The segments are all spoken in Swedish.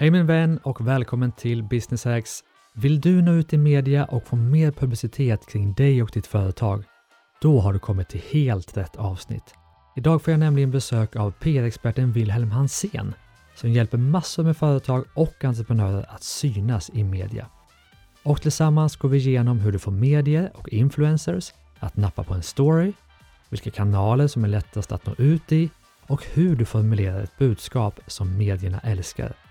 Hej min vän och välkommen till Business Hacks. Vill du nå ut i media och få mer publicitet kring dig och ditt företag? Då har du kommit till helt rätt avsnitt. Idag får jag nämligen besök av PR-experten Wilhelm Hansén som hjälper massor med företag och entreprenörer att synas i media. Och tillsammans går vi igenom hur du får medier och influencers att nappa på en story, vilka kanaler som är lättast att nå ut i och hur du formulerar ett budskap som medierna älskar.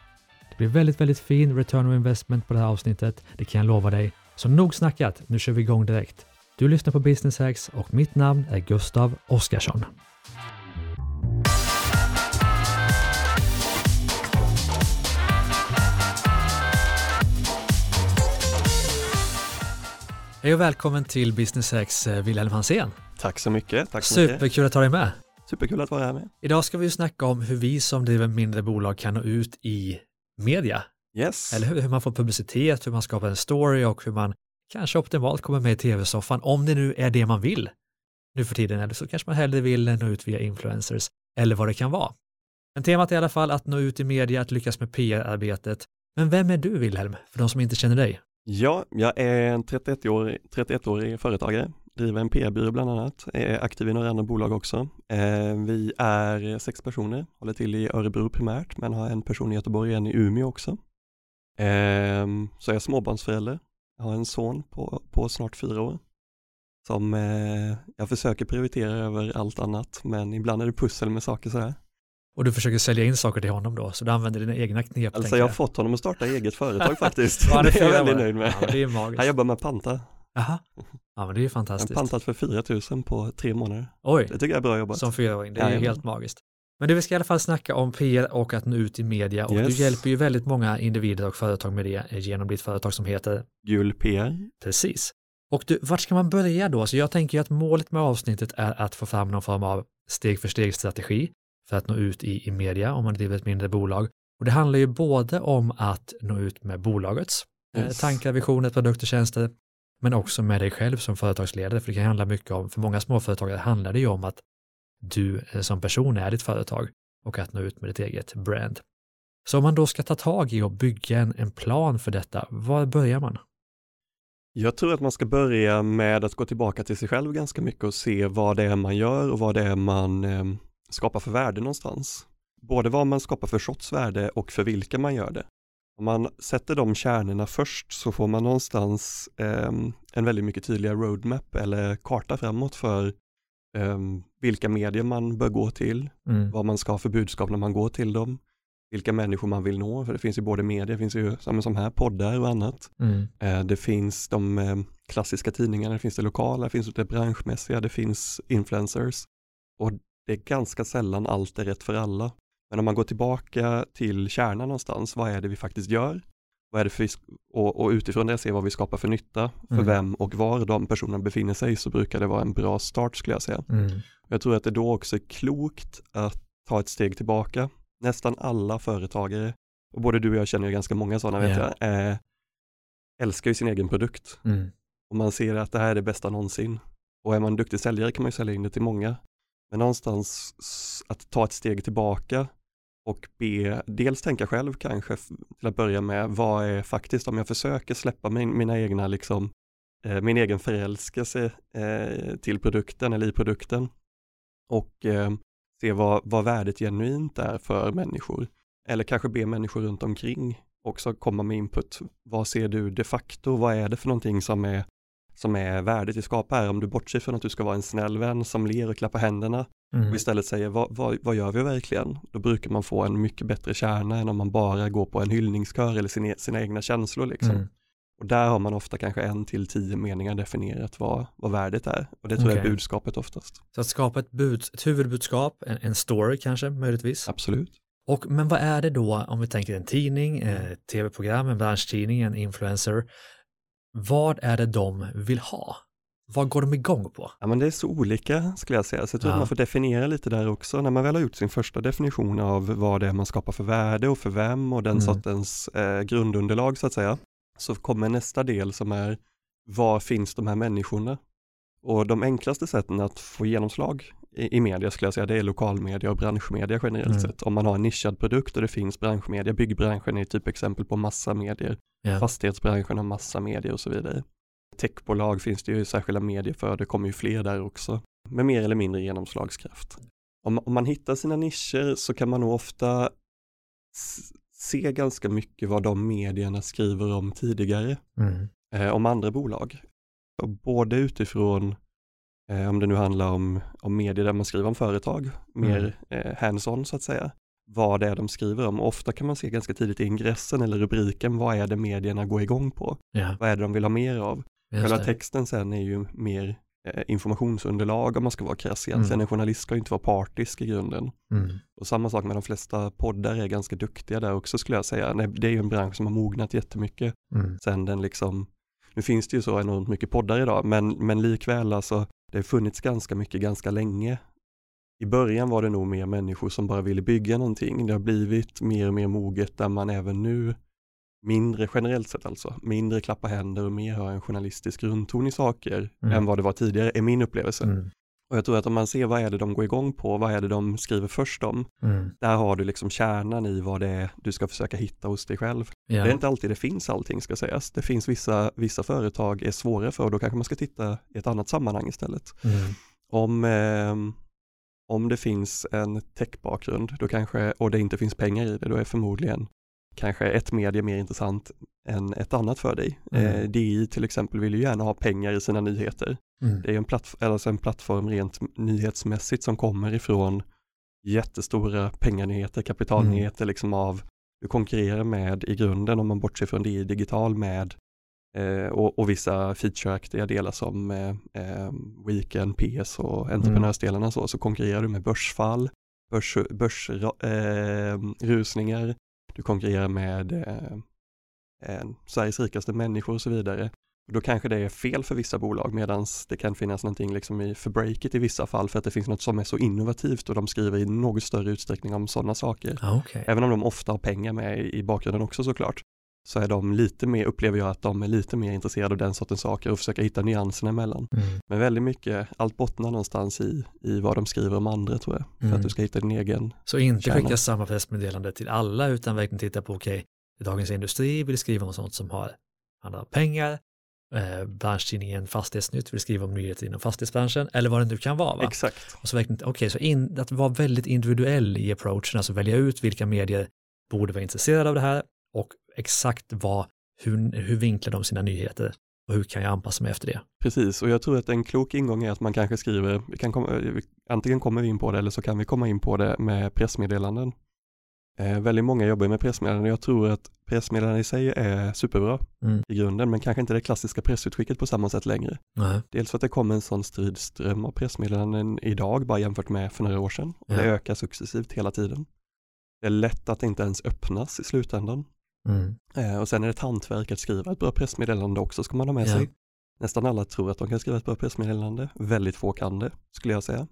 Det blir väldigt, väldigt fin return of investment på det här avsnittet, det kan jag lova dig. Så nog snackat, nu kör vi igång direkt. Du lyssnar på Business Hacks och mitt namn är Gustav Oskarsson. Hej och välkommen till Business Hacks, eh, Wilhelm Hansén. Tack så mycket. Tack så Superkul mycket. att ha dig med. Superkul att vara här med. Idag ska vi snacka om hur vi som driver mindre bolag kan nå ut i media. Yes. Eller hur? Hur man får publicitet, hur man skapar en story och hur man kanske optimalt kommer med i tv-soffan, om det nu är det man vill nu för tiden, eller så kanske man hellre vill nå ut via influencers, eller vad det kan vara. Men temat är i alla fall att nå ut i media, att lyckas med PR-arbetet. Men vem är du, Wilhelm, för de som inte känner dig? Ja, jag är en 31-årig 31 företagare, driver en PR-byrå bland annat, är aktiv i några andra bolag också. Eh, vi är sex personer, håller till i Örebro primärt, men har en person i Göteborg och en i Umeå också. Eh, så jag är småbarnsförälder, jag har en son på, på snart fyra år som eh, jag försöker prioritera över allt annat, men ibland är det pussel med saker sådär. Och du försöker sälja in saker till honom då, så du använder dina egna knep. Alltså jag har fått honom att starta eget företag faktiskt. Det är jag väldigt nöjd med. Ja. Han jobbar med panta. Jaha, ja men det är ju Han har fantastiskt. pantat för 4 000 på tre månader. Oj, Det tycker jag är bra jobbat. som fyraåring, det är ju Jajamän. helt magiskt. Men du, vi ska i alla fall snacka om PR och att nå ut i media och Yes. du hjälper ju väldigt många individer och företag med det genom ditt företag som heter Gul PR. Precis. Och du, vart ska man börja då? Så jag tänker ju att målet med avsnittet är att få fram någon form av steg för steg strategi för att nå ut i, i media om man driver ett mindre bolag. Och det handlar ju både om att nå ut med bolagets eh, Yes. tankar, visioner, produkter, tjänster, men också med dig själv som företagsledare, för det kan handla mycket om, för många småföretagare handlar det ju om att du eh, som person är ditt företag och att nå ut med ditt eget brand. Så om man då ska ta tag i och bygga en, en plan för detta, var börjar man? Jag tror att man ska börja med att gå tillbaka till sig själv ganska mycket och se vad det är man gör och vad det är man eh, skapar för värde någonstans. Både vad man skapar för sorts värde och för vilka man gör det. Om man sätter de kärnorna först så får man någonstans eh, en väldigt mycket tydligare roadmap eller karta framåt för eh, vilka medier man bör gå till, Mm. vad man ska ha för budskap när man går till dem, vilka människor man vill nå, för det finns ju både medier, det finns ju som, som här poddar och annat. Mm. Eh, Det finns de eh, klassiska tidningarna, det finns det lokala, det finns det branschmässiga, det finns influencers. Och det är ganska sällan allt är rätt för alla. Men om man går tillbaka till kärnan någonstans, vad är det vi faktiskt gör? Vad är det för, och, och utifrån det se vad vi skapar för nytta, för Mm. vem och var de personerna befinner sig, så brukar det vara en bra start skulle jag säga. Mm. Jag tror att det då också är klokt att ta ett steg tillbaka. Nästan alla företagare, och både du och jag känner ju ganska många sådana vet Ja. jag, eh, älskar ju sin egen produkt. Mm. Och man ser att det här är det bästa någonsin. Och är man duktig säljare kan man ju sälja in det till många. Men någonstans att ta ett steg tillbaka och be, dels tänka själv kanske till att börja med, vad är faktiskt om jag försöker släppa min, mina egna liksom, eh, min egen förälskelse eh, till produkten eller i produkten och eh, se vad, vad värdet genuint är för människor. Eller kanske be människor runt omkring också komma med input. Vad ser du de facto? Vad är det för någonting som är, som är värdet i skapa här? Om du bortser från att du ska vara en snäll vän som ler och klappar händerna Mm. och istället säger vad, vad, vad gör vi verkligen? Då brukar man få en mycket bättre kärna än om man bara går på en hyllningskör eller sina, sina egna känslor liksom. Mm. Och där har man ofta kanske en till tio meningar definierat vad, vad värdet är. Och det tror jag Okej. är budskapet oftast. Så att skapa ett, bud, ett huvudbudskap, en, en story kanske möjligtvis. Absolut. Och, men vad är det då om vi tänker en tidning, eh, tv-program, en branschtidning, en influencer. Vad är det de vill ha? Vad går de igång på? Ja men det är så olika skulle jag säga, så jag tror Ja. att man får definiera lite där också. När man väl har gjort sin första definition av vad det är man skapar för värde och för vem och den Mm. sortens eh, grundunderlag så att säga, så kommer nästa del som är var finns de här människorna? Och de enklaste sätten att få genomslag i, i media skulle jag säga, det är lokalmedia och branschmedia generellt Mm. sett. Om man har en nischad produkt och det finns branschmedia, byggbranschen är typ exempel på massa medier, Ja. fastighetsbranschen har massa medier och så vidare. Techbolag finns det ju särskilda medier för, det kommer ju fler där också, med mer eller mindre genomslagskraft. Om, om man hittar sina nischer så kan man nog ofta se ganska mycket vad de medierna skriver om tidigare Mm. eh, om andra bolag. Och både utifrån, eh, om det nu handlar om, om medier där man skriver om företag, mer eh, hands-on så att säga, vad det är de skriver om. Ofta kan man se ganska tidigt i ingressen eller rubriken, vad är det medierna går igång på? Ja, Vad är det de vill ha mer av? just Själva det. texten sen är ju mer eh, informationsunderlag om man ska vara krass egentligen. Mm. En journalist ska ju inte vara partisk i grunden. Mm. Och samma sak med de flesta poddar är ganska duktiga där också skulle jag säga. Nej, Det är ju en bransch som har mognat jättemycket Mm. sen den liksom, nu finns det ju så enormt mycket poddar idag, men, men likväl alltså, det har funnits ganska mycket ganska länge. I början var det nog mer människor som bara ville bygga någonting. Det har blivit mer och mer moget där man även nu, mindre generellt sett alltså, mindre klappa händer och mer har en journalistisk grundton i saker Mm. än vad det var tidigare, är min upplevelse. Mm. Och jag tror att om man ser vad är det de går igång på, vad är det de skriver först om, Mm. där har du liksom kärnan i vad det är du ska försöka hitta hos dig själv. Ja. Det är inte alltid det finns allting ska sägas. Det finns vissa, vissa företag är svåra för och då kanske man ska titta i ett annat sammanhang istället. Mm. Om, eh, om det finns en techbakgrund då kanske, och det inte finns pengar i det, då är förmodligen kanske ett medie mer intressant än ett annat för dig. Mm. Eh, DI till exempel vill ju gärna ha pengar i sina nyheter. Mm. Det är en, plattf- alltså en plattform rent nyhetsmässigt som kommer ifrån jättestora pengarnyheter, kapitalnyheter liksom av, du konkurrerar med i grunden om man bortser från det digital med eh, och, och vissa featureaktiga delar som eh, eh, Weekend, PS och entreprenörsdelarna så, så konkurrerar du med börsfall, börs, börsrusningar, eh, rusningar. du konkurrerar med eh, Sveriges rikaste människor och så vidare. Och då kanske det är fel för vissa bolag medan det kan finnas någonting liksom i, för breaket i vissa fall för att det finns något som är så innovativt och de skriver i något större utsträckning om sådana saker. Ja, okej. Även om de ofta har pengar med i, bakgrunden också såklart så är de lite mer, upplever jag att de är lite mer intresserade av den sortens saker och försöka hitta nyanserna emellan. Mm. Men väldigt mycket, allt bottnar någonstans i, i vad de skriver om andra tror jag, för Mm. att du ska hitta din egen. Så inte skicka samma pressmeddelande till alla utan verkligen titta på, okej, Dagens Industri vill skriva om sånt som har, handlar om pengar, eh, branschtidningen Fastighetsnytt vill skriva om nyheter inom fastighetsbranschen eller vad det nu kan vara. Va? Exakt. Och så verkligen, okej, så in, att vara väldigt individuell i approachen, alltså välja ut vilka medier borde vara intresserade av det här och exakt vad, hur, hur vinklar de sina nyheter och hur kan jag anpassa mig efter det. Precis, och jag tror att en klok ingång är att man kanske skriver, vi kan komma, antingen kommer vi in på det eller så kan vi komma in på det med pressmeddelanden. Eh, väldigt många jobbar med pressmeddelanden och jag tror att pressmeddelanden i sig är superbra Mm. i grunden, men kanske inte det klassiska pressutskicket på samma sätt längre. Nej. Dels för att det kommer en sån stridström av pressmeddelanden idag, bara jämfört med för några år sedan. Och det Ja. ökar successivt hela tiden. Det är lätt att det inte ens öppnas i slutändan. Mm. Eh, och sen är det ett hantverk att skriva ett bra pressmeddelande också, ska man ha med Ja. sig. Nästan alla tror att de kan skriva ett bra pressmeddelande. Väldigt få kan det, skulle jag säga.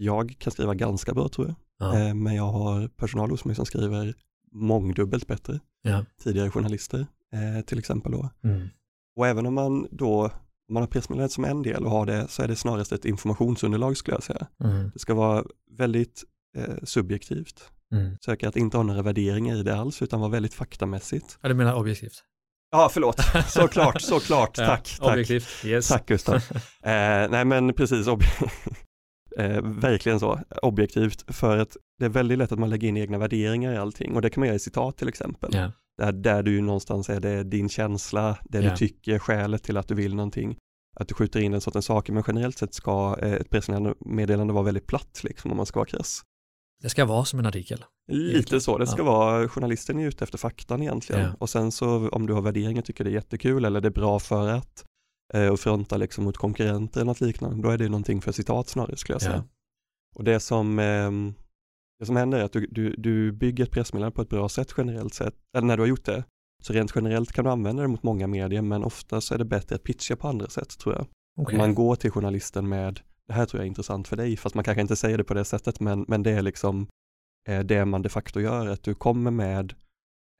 Jag kan skriva ganska bra tror jag, Ja. eh, men jag har personal hos mig som skriver mångdubbelt bättre. Ja. Tidigare journalister, eh, till exempel då. Mm. Och även om man då, om man har pressmeddelandet som en del och har det, så är det snarast ett informationsunderlag skulle jag säga. Mm. Det ska vara väldigt eh, subjektivt. Mm. Söka att inte ha några värderingar i det alls, utan vara väldigt faktamässigt. Ja, du menar objektivt? Ja, förlåt, såklart, såklart, tack, ja, tack. Objektivt, yes. Tack Gustav. eh, nej men precis, ob- eh, verkligen så, objektivt, för att det är väldigt lätt att man lägger in egna värderingar i allting och det kan man göra i citat till exempel. Ja. Där, där du någonstans är det din känsla, det Ja. du tycker, skälet till att du vill någonting. Att du skjuter in den sortens saker, men generellt sett ska eh, ett pressmeddelande vara väldigt platt liksom om man ska vara krass. Det ska vara som en artikel. Lite så, det ska ja. vara, journalisten är ute efter faktan egentligen. Ja. Och sen så om du har värderingar, tycker det är jättekul eller det är bra för att och fronta liksom mot konkurrenter eller något liknande, då är det någonting för citat snarare skulle jag säga. Ja. Och det som, ehm, det som händer är att du, du, du bygger ett pressmeddelande på ett bra sätt generellt sett, eller när du har gjort det. Så rent generellt kan du använda det mot många medier, men ofta så är det bättre att pitcha på andra sätt tror jag. Okej. Man går till journalisten med, det här tror jag är intressant för dig, fast man kanske inte säger det på det sättet, men, men det är liksom eh, det man de facto gör, att du kommer med eh,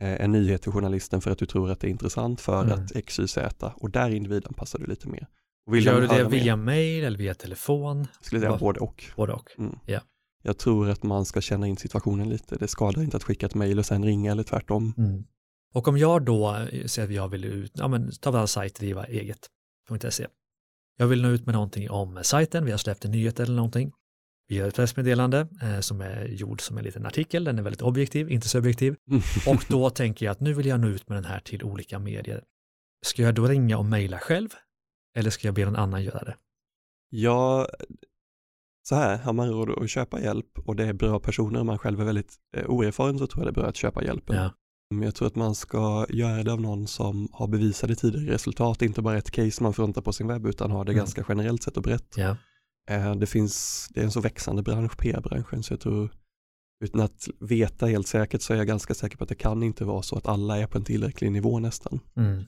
en nyhet till journalisten för att du tror att det är intressant för Mm. att Z och där individen passar du lite mer. Vill Gör du det via mer, mail eller via telefon? jag skulle säga både och. Både och. Mm. Ja. Jag tror att man ska känna in situationen lite. Det skadar inte att skicka ett mejl och sen ringa eller tvärtom. Mm. Och om jag då eh, säger att jag vill ut, ja men ta vår sajt driva eget.se. Jag vill nå ut med någonting om sajten, vi har släppt en nyhet eller någonting. Vi gör ett pressmeddelande eh, som är gjord som en liten artikel, den är väldigt objektiv, inte subjektiv. Och då tänker jag att nu vill jag nå ut med den här till olika medier. Ska jag då ringa och mejla själv? Eller ska jag be någon annan göra det? Ja, så här, har man råd att köpa hjälp och det är bra personer och man själv är väldigt eh, oerfaren så tror jag det är bra att köpa hjälpen. Ja. Men jag tror att man ska göra det av någon som har bevisade tidigare resultat, inte bara ett case man frontar på sin webb utan har det Mm. ganska generellt sett och brett. Ja. Eh, Det finns, det är en så växande bransch, PR-branschen, så jag tror utan att veta helt säkert så är jag ganska säker på att det kan inte vara så att alla är på en tillräcklig nivå nästan. Mm.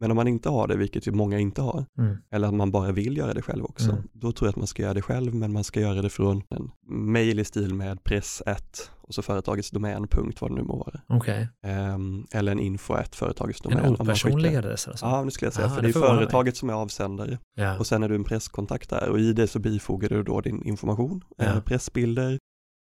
Men om man inte har det, vilket ju många inte har, Mm. eller att man bara vill göra det själv också, Mm. då tror jag att man ska göra det själv, men man ska göra det från en mail i stil med press och så företagets domän, punkt, vad det nu må vara. Okej, Ehm, eller en info at företagets domän. en opersonlig adress alltså? Ja, nu skulle jag säga, Aha, för det det är förvånar mig. företaget som är avsändare Ja. och sen är du en presskontakt där och i det så bifogar du då din information, Ja. eh, pressbilder,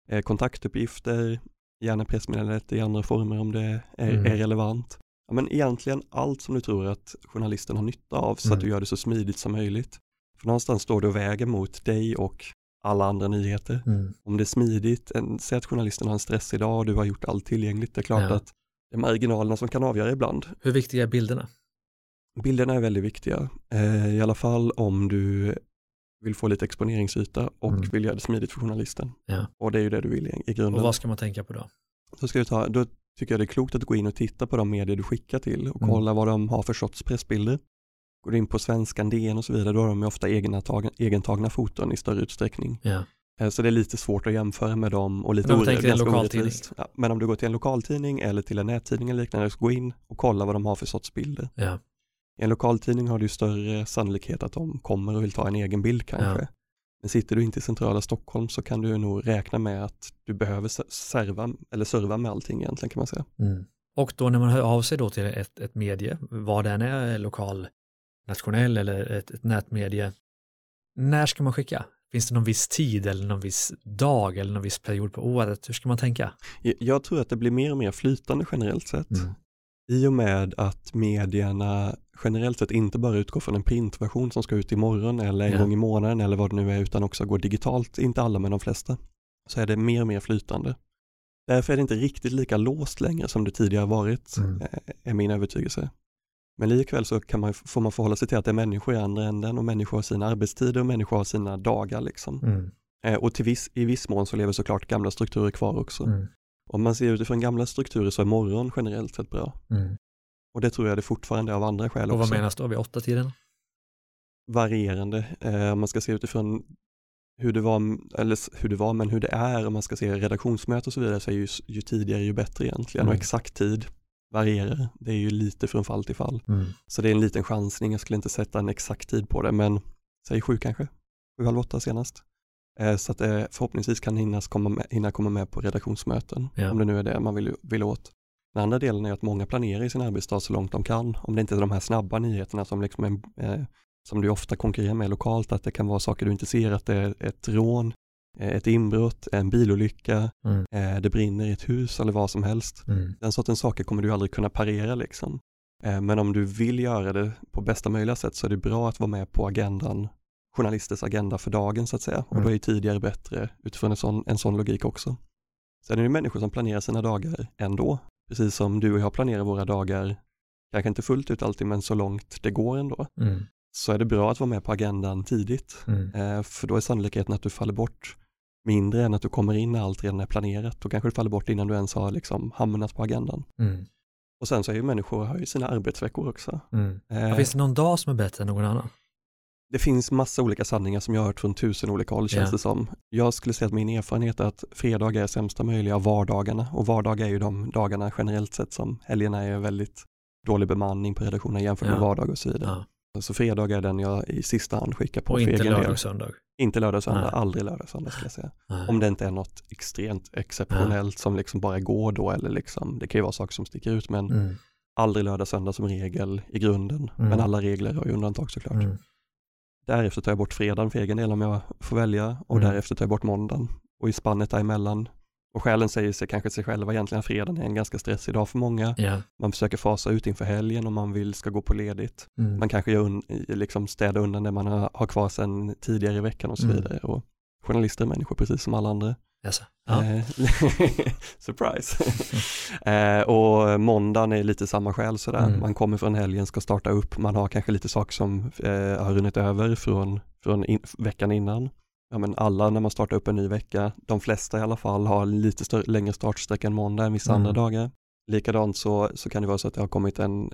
eh, kontaktuppgifter, gärna pressmeddelandet i andra former om det är, Mm. är relevant. Ja, men egentligen allt som du tror att journalisten har nytta av så Mm. att du gör det så smidigt som möjligt. För någonstans står du och väger mot dig och alla andra nyheter. Mm. Om det är smidigt, en, säg att journalisten har en stress idag och du har gjort allt tillgängligt, det är klart Ja. att det är marginalerna som kan avgöra ibland. Hur viktiga är bilderna? Bilderna är väldigt viktiga, eh, i alla fall om du vill få lite exponeringsyta och Mm. vill göra det smidigt för journalisten. Ja. Och det är ju det du vill i, i Och grunden. vad ska man tänka på då? Då, ska du ta, då tycker jag det är klokt att gå in och titta på de medier du skickar till och Mm. kolla vad de har för sorts pressbilder. Går in på svenskan, DN och så vidare, då har de ju ofta egna tag, egentagna foton i större utsträckning. Eh, Så det är lite svårt att jämföra med dem och lite orättvist. Ja, men om du går till en lokaltidning eller till en nättidning eller liknande, så gå in och kolla vad de har för sorts bilder. Ja. I en lokaltidning har du större sannolikhet att de kommer och vill ta en egen bild kanske. Ja. Men sitter du inte i centrala Stockholm så kan du nog räkna med att du behöver se- serva, eller serva med allting egentligen kan man säga. Mm. Och då när man hör av sig då till ett, ett medie, vad den är, lokal, nationell eller ett, ett nätmedie, när ska man skicka? Finns det någon viss tid eller någon viss dag eller någon viss period på året? Hur ska man tänka? Jag- tror att det blir mer och mer flytande generellt sett. Mm. I och med att medierna generellt sett inte bara utgår från en printversion som ska ut imorgon eller en Ja. gång i månaden eller vad det nu är utan också går digitalt, inte alla men de flesta, så är det mer och mer flytande. Därför är det inte riktigt lika låst längre som det tidigare varit, Mm. eh, är min övertygelse. Men likväl så kan man, får man förhålla sig till att det är människor i andra änden och människor har sina arbetstider och människor har sina dagar liksom. Mm. Eh, Och till viss, i viss mån så lever såklart gamla strukturer kvar också. Mm. Om man ser utifrån gamla strukturer så är morgon generellt sett bra. Mm. Och det tror jag det fortfarande är av andra skäl Och vad också. menas då vid åtta tiden? Varierande, eh, om man ska se utifrån hur det var, eller hur det var, men hur det är, om man ska se redaktionsmöte och så vidare, så är ju, ju tidigare ju bättre egentligen. Mm. Och exakt tid varierar, det är ju lite från fall till fall. Mm. Så det är en liten chansning, jag skulle inte sätta en exakt tid på det, men säg sju kanske, sju, halv åtta senast. Eh, Så att det förhoppningsvis kan hinnas komma med, hinna komma med på redaktionsmöten, Ja. om det nu är det man vill, vill åt. Den andra delen är att många planerar i sin arbetsdag så långt de kan, om det inte är de här snabba nyheterna som, liksom är, eh, som du ofta konkurrerar med lokalt, att det kan vara saker du inte ser, att det är ett rån, eh, ett inbrott, en bilolycka, Mm. eh, det brinner i ett hus eller vad som helst. Mm. Den sortens saker kommer du aldrig kunna parera liksom. Eh, Men om du vill göra det på bästa möjliga sätt så är det bra att vara med på agendan, journalisters agenda för dagen så att säga. Och Mm. då är ju tidigare bättre utifrån en sån, en sån logik också. Sen är det människor som planerar sina dagar ändå, precis som du och jag planerar våra dagar, kanske inte fullt ut alltid men så långt det går ändå. Mm. Så är det bra att vara med på agendan tidigt, Mm. eh, för då är sannolikheten att du faller bort mindre än att du kommer in när allt redan är planerat. Då kanske du faller bort innan du ens har liksom hamnat på agendan. Mm. Och sen så är ju människor har ju sina arbetsveckor också. Mm. Eh, finns det någon dag som är bättre än någon annan? det finns massa olika sanningar som jag har hört från tusen olika håll känns Ja. det som. Jag skulle säga att min erfarenhet är att fredagar är sämsta möjliga av vardagarna och vardagar är ju de dagarna generellt sett som helgerna är väldigt dålig bemanning på redaktionerna jämfört med Ja. vardag och så vidare. Ja. Så fredag är den jag i sista hand skickar på Och inte lördag och söndag? Inte lördag och söndag, Nej. aldrig lördag och söndag skulle jag säga. Nej. Om det inte är något extremt exceptionellt som liksom bara går då eller liksom, det kan ju vara saker som sticker ut men Mm. aldrig lördag och söndag som regel i grunden. Mm. Men alla regler har ju undantag såklart. Mm. Därefter tar jag bort fredagen för egen del om jag får välja och Mm. därefter tar jag bort måndagen. Och i spannet däremellan, och själen säger sig kanske sig själva egentligen att fredagen är en ganska stressig dag för många. Ja. Man försöker fasa ut inför helgen om man vill ska gå på ledigt. Mm. Man kanske gör un, liksom städa undan det man har, har kvar sedan tidigare i veckan och så Mm. vidare. Och journalister är människor precis som alla andra. Ja. Eh, Surprise! eh, och måndagen är lite samma skäl sådär. Mm. Man kommer från helgen, ska starta upp, man har kanske lite saker som eh, har runnit över från, från in, veckan innan. Ja men alla när man startar upp en ny vecka, de flesta i alla fall har lite större, längre startsträcka än måndag än vissa Mm. andra dagar. Likadant så, så kan det vara så att det har kommit en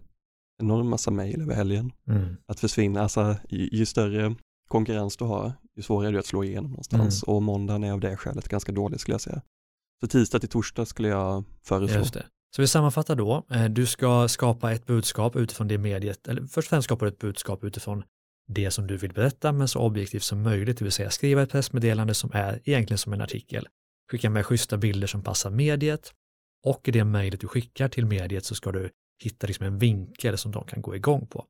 enorm massa mejl över helgen. Mm. Att försvinna, alltså ju, ju större konkurrens du har, ju svårare är det att slå igenom någonstans. Och måndagen är av det skälet ganska dålig skulle jag säga. Så tisdag till torsdag skulle jag föreslå. Just det. Så vi sammanfattar då, eh, du ska skapa ett budskap utifrån det mediet, eller först och främst skapar du ett budskap utifrån det som du vill berätta, men så objektivt som möjligt, det vill säga skriva ett pressmeddelande som är egentligen som en artikel. Skicka med schyssta bilder som passar mediet och i det mejlet du skickar till mediet så ska du hitta liksom en vinkel som de kan gå igång på.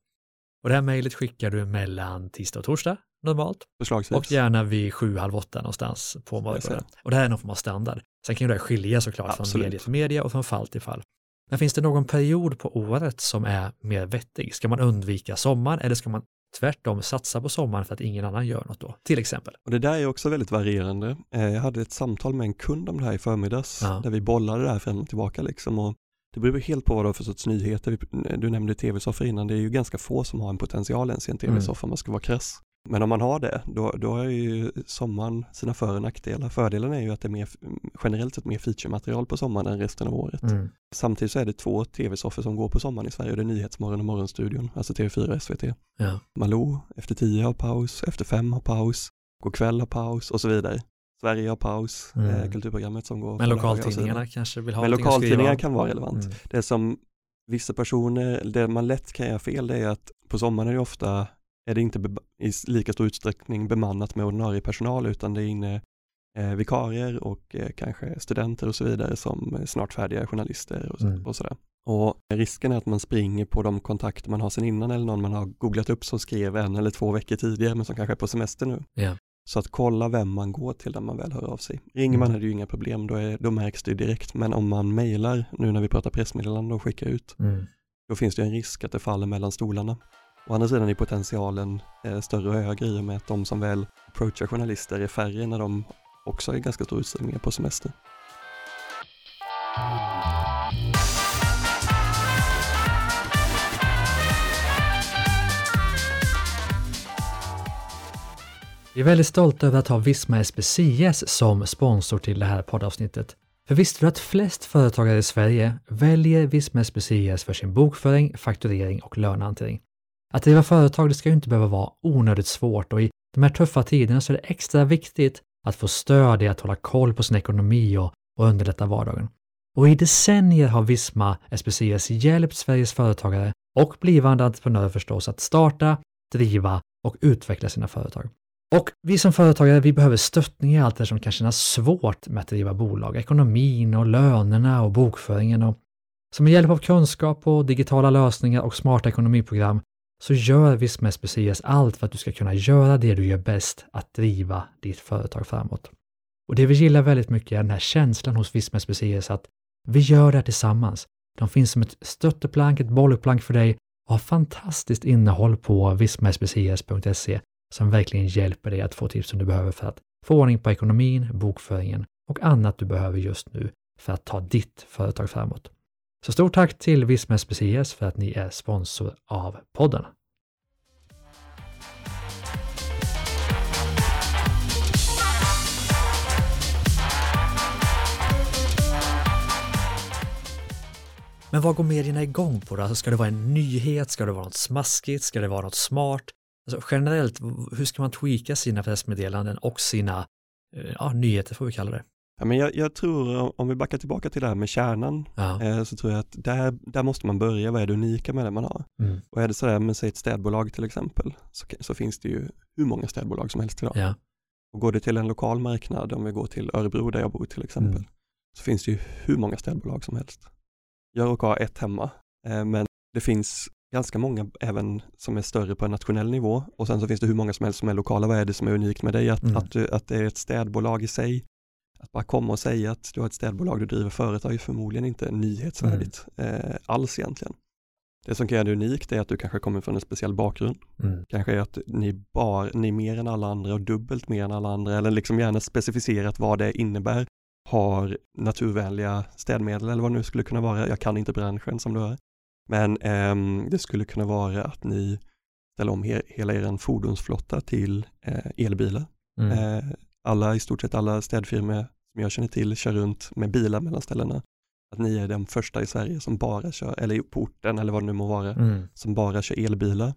Och det här mejlet skickar du mellan tisdag och torsdag normalt Förslagsvis. och gärna vid sju, halv åtta någonstans på morgonen. Och det här är någon form av standard. Sen kan ju det här skilja såklart från Absolut. media till media och från fall till fall. Men finns det någon period på året som är mer vettig? Ska man undvika sommaren eller ska man tvärtom satsa på sommaren för att ingen annan gör något då? Till exempel. Och det där är också väldigt varierande. Eh, Jag hade ett samtal med en kund om det här i förmiddags, Ja. där vi bollade det här fram och tillbaka liksom. Och det beror helt på vad du har för sorts nyheter. Du nämnde tv-soffor innan, det är ju ganska få som har en potential ens i en tv-soffa om man ska vara krass. Men om man har det, då, då är ju sommaren sina för och nackdelar. Fördelen är ju att det är mer, generellt sett mer feature-material på sommaren än resten av året. Mm. Samtidigt så är det två tv-soffor som går på sommaren i Sverige och det är Nyhetsmorgon och Morgonstudion, alltså TV4 och SVT. Ja. Malou efter tio har paus, efter fem har paus, God kväll har paus och så vidare. Sverige har paus, Mm. eh, kulturprogrammet som går. Men lokaltidningarna kanske vill ha Men lokaltidningar kan vara relevant. Mm. Det som vissa personer, det man lätt kan göra fel det är att på sommaren är det ofta, är det inte i lika stor utsträckning bemannat med ordinarie personal utan det är inne eh, vikarier och eh, kanske studenter och så vidare som snart färdiga journalister och, Mm. och sådär. Och risken är att man springer på de kontakter man har sedan innan eller någon man har googlat upp som skrev en eller två veckor tidigare men som kanske är på semester nu. Ja. Så att kolla vem man går till när man väl hör av sig. Ringer man Mm. är det ju inga problem, då, är, då märks det ju direkt. Men om man mejlar, nu när vi pratar pressmeddelande och skickar ut, Mm. då finns det en risk att det faller mellan stolarna. Å andra sidan är potentialen eh, större och högre i och med att de som väl approachar journalister är färre när de också i ganska stor utsträckning är på semester. Vi är väldigt stolta över att ha Visma SPCS som sponsor till det här poddavsnittet. För visste du att flest företagare i Sverige väljer Visma SPCS för sin bokföring, fakturering och lönehantering? Att driva företag det ska ju inte behöva vara onödigt svårt och i de här tuffa tiderna så är det extra viktigt att få stöd i att hålla koll på sin ekonomi och, och underlätta vardagen. Och i decennier har Visma SPCS hjälpt Sveriges företagare och blivande entreprenörer förstås att starta, driva och utveckla sina företag. Och vi som företagare, vi behöver stöttning i allt det som kan kännas svårt med att driva bolag. Ekonomin och lönerna och bokföringen. Och som med hjälp av kunskap och digitala lösningar och smarta ekonomiprogram så gör Visma SPCS allt för att du ska kunna göra det du gör bäst, att driva ditt företag framåt. Och det vi gillar väldigt mycket är den här känslan hos Visma SPCS att vi gör det här tillsammans. De finns som ett stötteplank, ett bollplank för dig och har fantastiskt innehåll på vismaspcs.se som verkligen hjälper dig att få tips som du behöver för att få ordning på ekonomin, bokföringen och annat du behöver just nu för att ta ditt företag framåt. Så stort tack till Visma SPCS för att ni är sponsor av podden. Men vad går medierna igång på då? Alltså ska det vara en nyhet? Ska det vara något smaskigt? Ska det vara något smart? Alltså generellt, hur ska man tweaka sina pressmeddelanden och sina eh, ja, nyheter får vi kalla det? Ja, men jag, jag tror, om vi backar tillbaka till det här med kärnan, eh, så tror jag att där, där måste man börja, vad är det unika med det man har? Mm. Och är det sådär med säg ett städbolag till exempel, så, så finns det ju hur många städbolag som helst idag. Ja. Och går det till en lokal marknad, om vi går till Örebro där jag bor till exempel, Mm. så finns det ju hur många städbolag som helst. Jag råkar ha ett hemma, eh, men det finns ganska många även som är större på en nationell nivå och sen så finns det hur många som helst som är lokala. Vad är det som är unikt med dig? Att, Mm. att, att det är ett städbolag i sig. Att bara komma och säga att du har ett städbolag, du driver företag är förmodligen inte nyhetsvärdigt eh, alls egentligen. Det som kan göra det unikt är att du kanske kommer från en speciell bakgrund. Mm. Kanske är att ni, bar, ni mer än alla andra och dubbelt mer än alla andra eller liksom gärna specificerat vad det innebär. Har naturvänliga städmedel eller vad det nu skulle kunna vara. Jag kan inte branschen som du är. Men ehm, det skulle kunna vara att ni ställer om he hela er fordonsflotta till eh, elbilar. Mm. Eh, alla, i stort sett alla städfirmor som jag känner till kör runt med bilar mellan ställena. Att ni är den första i Sverige som bara kör, eller på orten eller vad det nu må vara, Mm. som bara kör elbilar.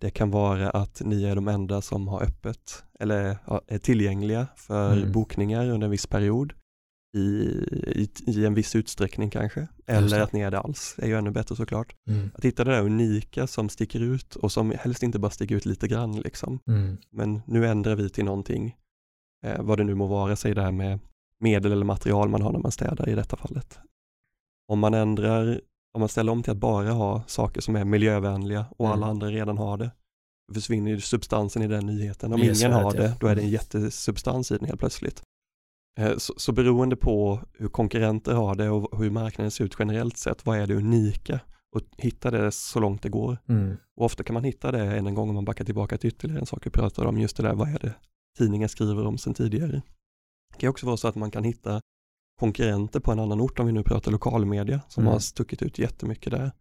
Det kan vara att ni är de enda som har öppet eller är tillgängliga för Mm. bokningar under en viss period i, i, i en viss utsträckning kanske. Eller att ni är det alls, det är ju ännu bättre såklart. Mm. Att hitta det där unika som sticker ut och som helst inte bara sticker ut lite grann liksom. Mm. Men nu ändrar vi till någonting, eh, vad det nu må vara, säg det här med medel eller material man har när man städar i detta fallet. Om man ändrar, om man ställer om till att bara ha saker som är miljövänliga och alla Mm. andra redan har det, försvinner substansen i den nyheten. Om Yes, ingen har ja. det, då är det en Mm. jättesubstans i den helt plötsligt. Eh, Så, så beroende på hur konkurrenter har det och hur marknaden ser ut generellt sett, vad är det unika? Och hitta det så långt det går. Mm. Och ofta kan man hitta det än en gång om man backar tillbaka till ytterligare en sak vi pratade om, just det där, vad är det tidningen skriver om sen tidigare. Det kan också vara så att man kan hitta konkurrenter på en annan ort, om vi nu pratar lokalmedia, som Mm. har stuckit ut jättemycket där.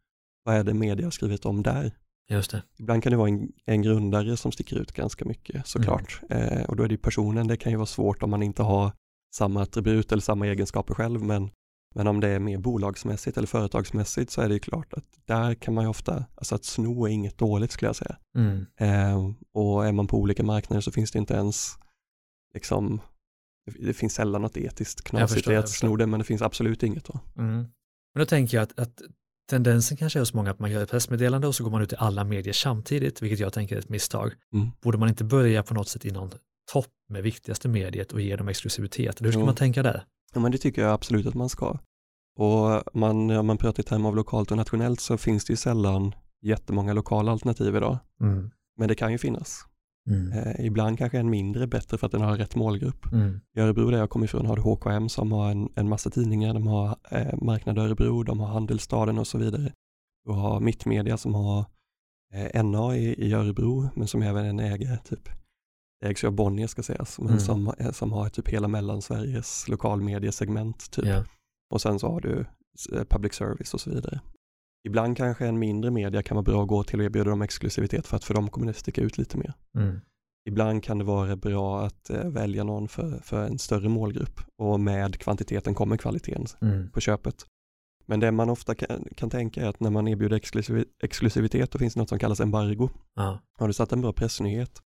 Vad är det media har skrivit om där? Just det. Ibland kan det vara en, en grundare som sticker ut ganska mycket såklart. Eh, och då är det personen, det kan ju vara svårt om man inte har samma attribut eller samma egenskaper själv, men, men om det är mer bolagsmässigt eller företagsmässigt så är det ju klart att där kan man ju ofta, alltså att sno är inget dåligt skulle jag säga. Mm. Eh, och är man på olika marknader så finns det inte ens, liksom, det, finns sällan något etiskt knasigt i att sno det, men det finns absolut inget då. Mm. Men då tänker jag att, att tendensen kanske är hos många att man gör ett pressmeddelande och så går man ut i alla medier samtidigt, vilket jag tänker är ett misstag. Mm. Borde man inte börja på något sätt i någon topp med viktigaste mediet och ge dem exklusivitet? Hur ska Jo. man tänka där? Ja, men det tycker jag absolut att man ska. Och man, om man pratar i termer av lokalt och nationellt så finns det ju sällan jättemånga lokala alternativ idag. Mm. Men det kan ju finnas. Mm. Eh, ibland kanske en mindre bättre för att den har rätt målgrupp. Mm. I Örebro där jag kommer ifrån har du HKM som har en, en massa tidningar. De har eh, Marknad Örebro, de har Handelsstaden och så vidare. Du har Mittmedia som har eh, NA i, i Örebro men som även en äger typ ägs ju av Bonnier ska sägas, men Mm. som, eh, som har typ hela Mellansveriges lokalmediesegment typ. Ja. Och sen så har du eh, public service och så vidare. Ibland kanske en mindre media kan vara bra att gå till och erbjuda dem exklusivitet för att för dem kommer det sticka ut lite mer. Mm. Ibland kan det vara bra att eh, välja någon för, för en större målgrupp och med kvantiteten kommer kvaliteten Mm. på köpet. Men det man ofta kan, kan tänka är att när man erbjuder exklusiv, exklusivitet då finns det något som kallas embargo. Ja. Har du satt en bra pressnyhet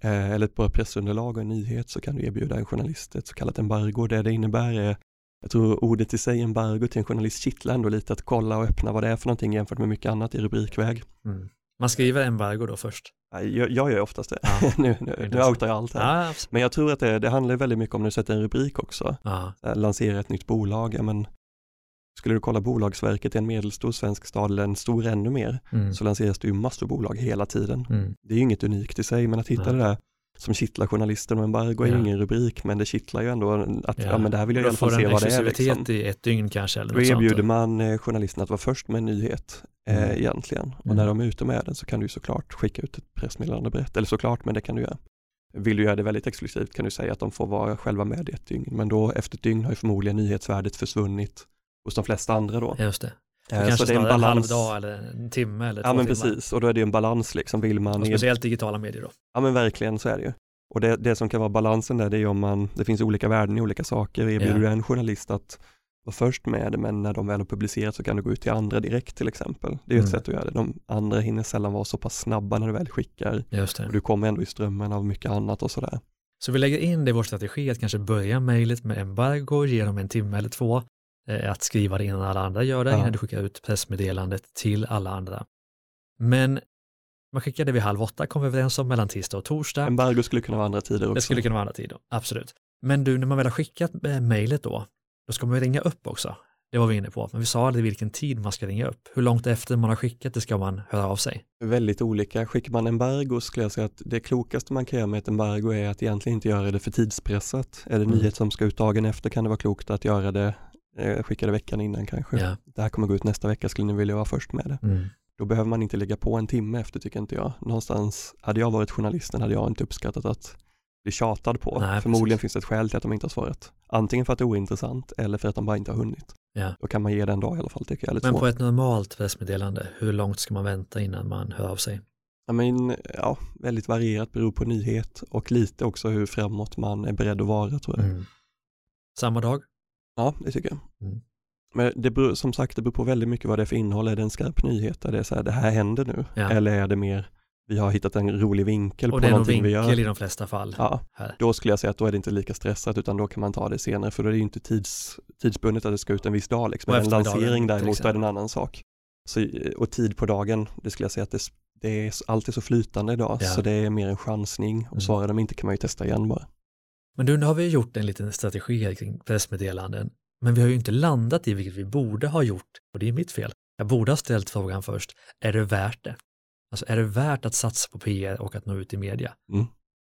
eh, eller ett bra pressunderlag och en nyhet så kan du erbjuda en journalist ett så kallat embargo. Det det innebär är, jag tror ordet i sig embargo till en journalist kittlar ändå lite att kolla och öppna vad det är för någonting jämfört med mycket annat i rubrikväg. Mm. Man skriver embargo då först. Jag, jag gör oftast det. Ja. nu, nu, nu outar jag allt här. Ja, Men jag tror att det, det handlar väldigt mycket om när du sätter en rubrik också. ja. Eh, Lansera ett nytt bolag, men skulle du kolla Bolagsverket i en medelstor svensk stad eller en stor ännu mer Mm. så lanseras det ju massor bolag hela tiden. Mm. Det är ju inget unikt i sig, men att hitta Nej. det där som kittlar journalisten och embargo är Ja. ingen rubrik, men det kittlar ju ändå att ja. men det här vill jag i alla fall se vad det är. Liksom. i ett dygn kanske. Eller Då erbjuder sånt. man eh, journalisten att vara först med en nyhet eh, Mm. egentligen. Och Mm. när de är ute med den så kan du såklart skicka ut ett pressmeddelande brett, eller såklart, men det kan du göra. Vill du göra det väldigt exklusivt kan du säga att de får vara själva med i ett dygn, men då efter ett dygn har ju förmodligen nyhetsvärdet försvunnit hos de flesta andra då. Just det. Eh, kanske så det är en snarare en halv balans. dag eller en timme eller Ja två men timmar. precis, och då är det ju en balans liksom, vill man Och speciellt digitala medier då. Ja men verkligen så är det ju. Och det, det som kan vara balansen där det är om man, det finns olika värden i olika saker. Erbjuder Ja. du en journalist att vara först med det men när de väl har publicerat så kan du gå ut till andra direkt till exempel. Det är ju ett Mm. sätt att göra det. De andra hinner sällan vara så pass snabba när du väl skickar Just och det. du kommer ändå i strömmen av mycket annat och sådär. Så vi lägger in det i vår strategi att kanske börja mejlet med embargo, ge dem en timme eller två, att skriva det innan alla andra gör det, Ja. innan du skickar ut pressmeddelandet till alla andra. Men man skickade vid halv åtta, kom vi överens om, mellan tisdag och torsdag. Embargo skulle kunna vara andra tider också. Det skulle kunna vara andra tider, absolut. Men du, när man väl har skickat eh, mejlet då, då ska man ju ringa upp också. Det var vi inne på, men vi sa aldrig vilken tid man ska ringa upp. Hur långt efter man har skickat det ska man höra av sig. Väldigt olika. Skickar man embargo skulle jag säga att det klokaste man kan göra med ett embargo är att egentligen inte göra det för tidspressat. Är det Mm. nyhet som ska ut dagen efter kan det vara klokt att göra det, eh, skicka det veckan innan kanske. Ja. Det här kommer gå ut nästa vecka, skulle ni vilja vara först med det? Mm. Då behöver man inte ligga på en timme efter tycker inte jag. Någonstans, hade jag varit journalisten hade jag inte uppskattat att bli tjatad på. Nej, Förmodligen precis. finns det ett skäl till att de inte har svarat. Antingen för att det är ointressant eller för att de bara inte har hunnit. Ja. Då kan man ge den dag i alla fall tycker jag. Men på ett normalt pressmeddelande, hur långt ska man vänta innan man hör av sig? Ja, men, ja, väldigt varierat, beror på nyhet och lite också hur framåt man är beredd att vara tror jag. Mm. Samma dag? Ja, det tycker jag. Mm. Men det beror, som sagt, det beror på väldigt mycket vad det är för innehåll. Är det en skarp nyhet? Är det så här, det här händer nu? Ja. Eller är det mer, vi har hittat en rolig vinkel Och på det är någonting vi gör? vinkel i de flesta fall. Ja, Här. då skulle jag säga att då är det inte lika stressat utan då kan man ta det senare för då är det ju inte tids, tidsbundet att det ska ut en viss dag liksom. Och Men en lansering däremot då är det en annan sak. Så, och tid på dagen, det skulle jag säga att det, det är alltid så flytande idag Ja. så det är mer en chansning Mm. och svarar de inte kan man ju testa igen bara. Men nu har vi gjort en liten strategi här kring pressmeddelanden. Men vi har ju inte landat i vilket vi borde ha gjort. Och det är mitt fel. Jag borde ha ställt frågan först. Är det värt det? Alltså är det värt att satsa på PR och att nå ut i media? Mm.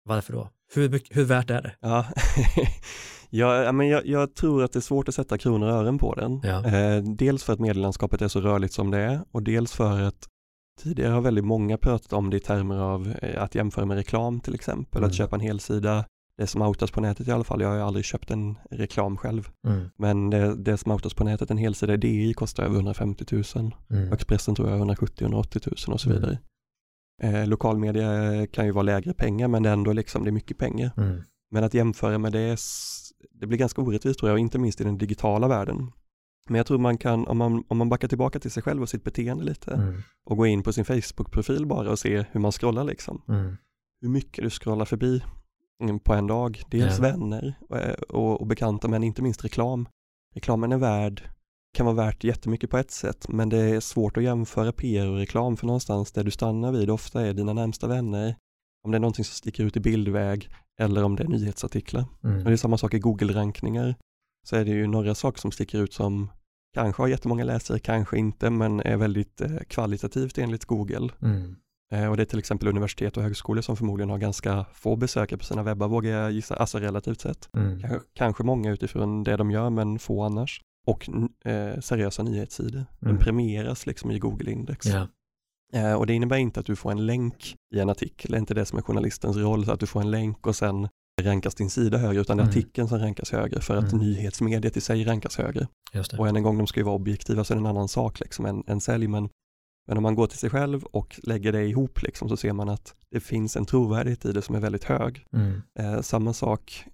Varför då? Hur, mycket- hur värt är det? Ja, ja ja, men jag, jag tror att det är svårt att sätta kronor och ören på den. Ja. Eh, dels för att medielandskapet är så rörligt som det är och dels för att tidigare har väldigt många pratat om det i termer av eh, att jämföra med reklam till exempel, Mm. att köpa en helsida. Det som outas på nätet i alla fall, jag har ju aldrig köpt en reklam själv, Mm. men det, det som outas på nätet, en helsida i DI kostar över 150 000 Mm. Expressen tror jag 170-180 000 och så Mm. vidare. Eh, lokalmedia kan ju vara lägre pengar men det är ändå liksom, det är mycket pengar. Mm. Men att jämföra med det, det blir ganska orättvist tror jag, inte minst i den digitala världen. Men jag tror man kan, om man, om man backar tillbaka till sig själv och sitt beteende lite Mm. och går in på sin Facebook-profil bara och ser hur man scrollar liksom. Mm. Hur mycket du scrollar förbi på en dag. Dels Ja. vänner och, och, och bekanta men inte minst reklam. Reklamen är värd, kan vara värt jättemycket på ett sätt men det är svårt att jämföra PR och reklam för någonstans där du stannar vid ofta är dina närmsta vänner. Om det är någonting som sticker ut i bildväg eller om det är nyhetsartiklar. Och det Mm. är samma sak i Google-rankningar. Så är det ju några saker som sticker ut som kanske har jättemånga läsare, kanske inte, men är väldigt eh, kvalitativt enligt Google. Mm. Eh, och det är till exempel universitet och högskolor som förmodligen har ganska få besökare på sina webbar, vågar jag gissa, alltså relativt sett. Mm. Kanske, kanske många utifrån det de gör, men få annars. Och eh, seriösa nyhetssidor. De Mm. premieras liksom i Google-index. Ja. Eh, och det innebär inte att du får en länk i en artikel, det är inte det som är journalistens roll, så att du får en länk och sen rankas din sida högre, utan det är Mm. artikeln som rankas högre för att Mm. nyhetsmediet i sig rankas högre. Och än en gång, de ska ju vara objektiva så är det en annan sak liksom än, än sälj, men, men om man går till sig själv och lägger det ihop liksom, så ser man att det finns en trovärdighet i det som är väldigt hög. Mm. Eh, samma sak,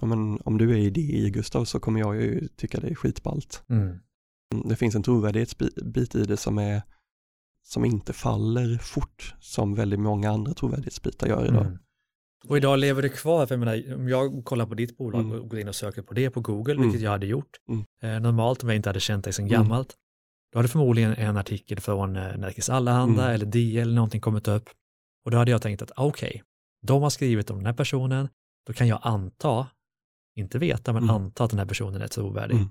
ja, men, om du är i DI Gustav så kommer jag ju tycka det är skitballt. Mm. Mm, Det finns en trovärdighetsbit i det som är som inte faller fort som väldigt många andra trovärdighetsbitar gör idag. Mm. Och idag lever det kvar, för jag menar, om jag kollar på ditt bolag Mm. och går in och söker på det på Google, Mm. vilket jag hade gjort, Mm. eh, normalt om jag inte hade känt dig sedan Mm. gammalt, då hade förmodligen en artikel från eh, Nerikes Allehanda Mm. eller DI eller någonting kommit upp. Och då hade jag tänkt att okej, de har skrivit om den här personen, då kan jag anta, inte veta, men Mm. anta att den här personen är trovärdig. Mm.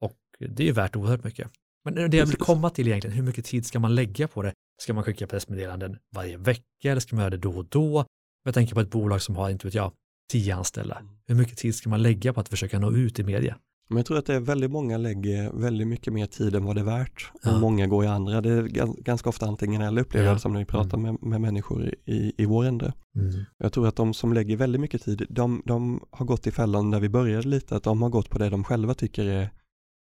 Och det är ju värt oerhört mycket. Men det jag vill komma till egentligen, hur mycket tid ska man lägga på det? Ska man skicka pressmeddelanden varje vecka eller ska man göra det då och då? Jag tänker på ett bolag som har, inte vet jag, tio anställda. Mm. Hur mycket tid ska man lägga på att försöka nå ut i media? Men jag tror att det är väldigt många lägger väldigt mycket mer tid än vad det är värt. Och Ja. många går i andra. Det är gan- ganska ofta antingen eller upplever jag som när vi pratar med, med människor i, i vår ände. Mm. Jag tror att de som lägger väldigt mycket tid, de, de har gått i fällan där vi började lite, att de har gått på det de själva tycker är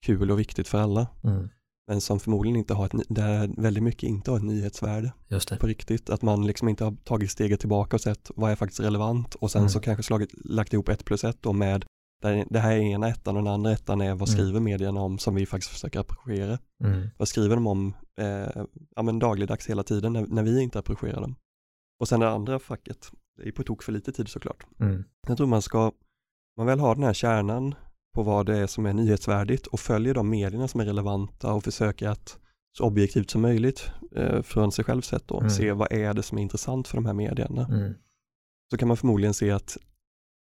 kul och viktigt för alla. Mm. Men som förmodligen inte har ett, där väldigt mycket inte har ett nyhetsvärde Just det. på riktigt. Att man liksom inte har tagit steget tillbaka och sett vad är faktiskt relevant och sen Mm. så kanske slagit, lagt ihop ett plus ett då med det här är ena ettan och den andra ettan är vad Mm. skriver medierna om som vi faktiskt försöker approchera. Mm. Vad skriver de om eh, ja, men dagligdags hela tiden när, när vi inte approcherar dem. Och sen det andra facket, det är på tok för lite tid såklart. Mm. Jag tror man ska, man väl har den här kärnan på vad det är som är nyhetsvärdigt och följer de medierna som är relevanta och försöker att så objektivt som möjligt eh, från sig själv sett då, Mm. se vad är det som är intressant för de här medierna. Mm. Så kan man förmodligen se att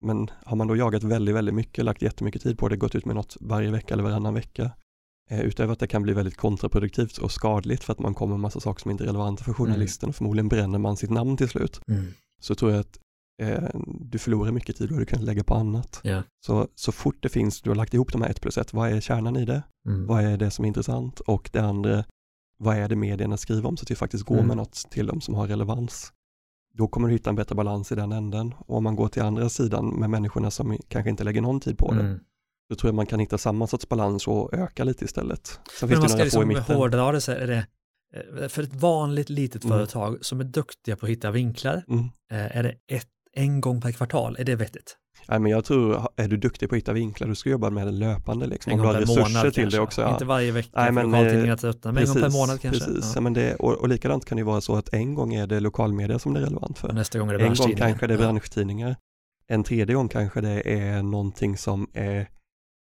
men har man då jagat väldigt, väldigt mycket, lagt jättemycket tid på det, gått ut med något varje vecka eller varannan vecka, Eh, utöver att det kan bli väldigt kontraproduktivt och skadligt för att man kommer med massa saker som inte är relevanta för journalisten och förmodligen bränner man sitt namn till slut. Mm. Så tror jag att eh, du förlorar mycket tid och du kan lägga på annat. Ja. Så, så fort det finns, du har lagt ihop de här ett plus ett, vad är kärnan i det? Mm. Vad är det som är intressant? Och det andra, vad är det medierna skriver om så att vi faktiskt går Mm. med något till dem som har relevans? Då kommer du hitta en bättre balans i den änden. Och om man går till andra sidan med människorna som kanske inte lägger någon tid på det, Mm. då tror jag man kan hitta samma sorts balans och öka lite istället. Sen Men man det ska liksom hårdra det så är det eh, för ett vanligt litet Mm. företag som är duktiga på att hitta vinklar, Mm. eh, är det ett, en gång per kvartal, är det vettigt? Nej, men jag tror, är du duktig på att hitta vinklar, du ska jobba med det löpande. Liksom. En gång per resurser månad till kanske. det också. Ja. Inte varje vecka Nej, för men, lokaltidningar eh, men en gång per månad kanske. Precis, Ja. ja. men det, och, och likadant kan det vara så att en gång är det lokalmedia som det är relevant för. Och nästa gång är det En gång kanske det är Ja. branschtidningar. En tredje gång kanske det är någonting som är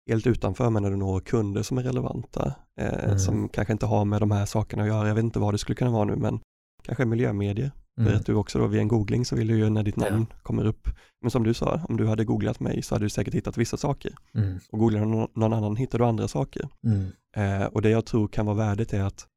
helt utanför men när du når kunder som är relevanta. Eh, Mm. Som kanske inte har med de här sakerna att göra. Jag vet inte vad det skulle kunna vara nu men kanske miljömedier. Mm. För att du också då vid en googling så vill du ju när ditt namn kommer upp. Men som du sa, om du hade googlat mig så hade du säkert hittat vissa saker. Mm. Och googlar du någon någon annan hittar du andra saker. Mm. Eh, och det jag tror kan vara värdet är att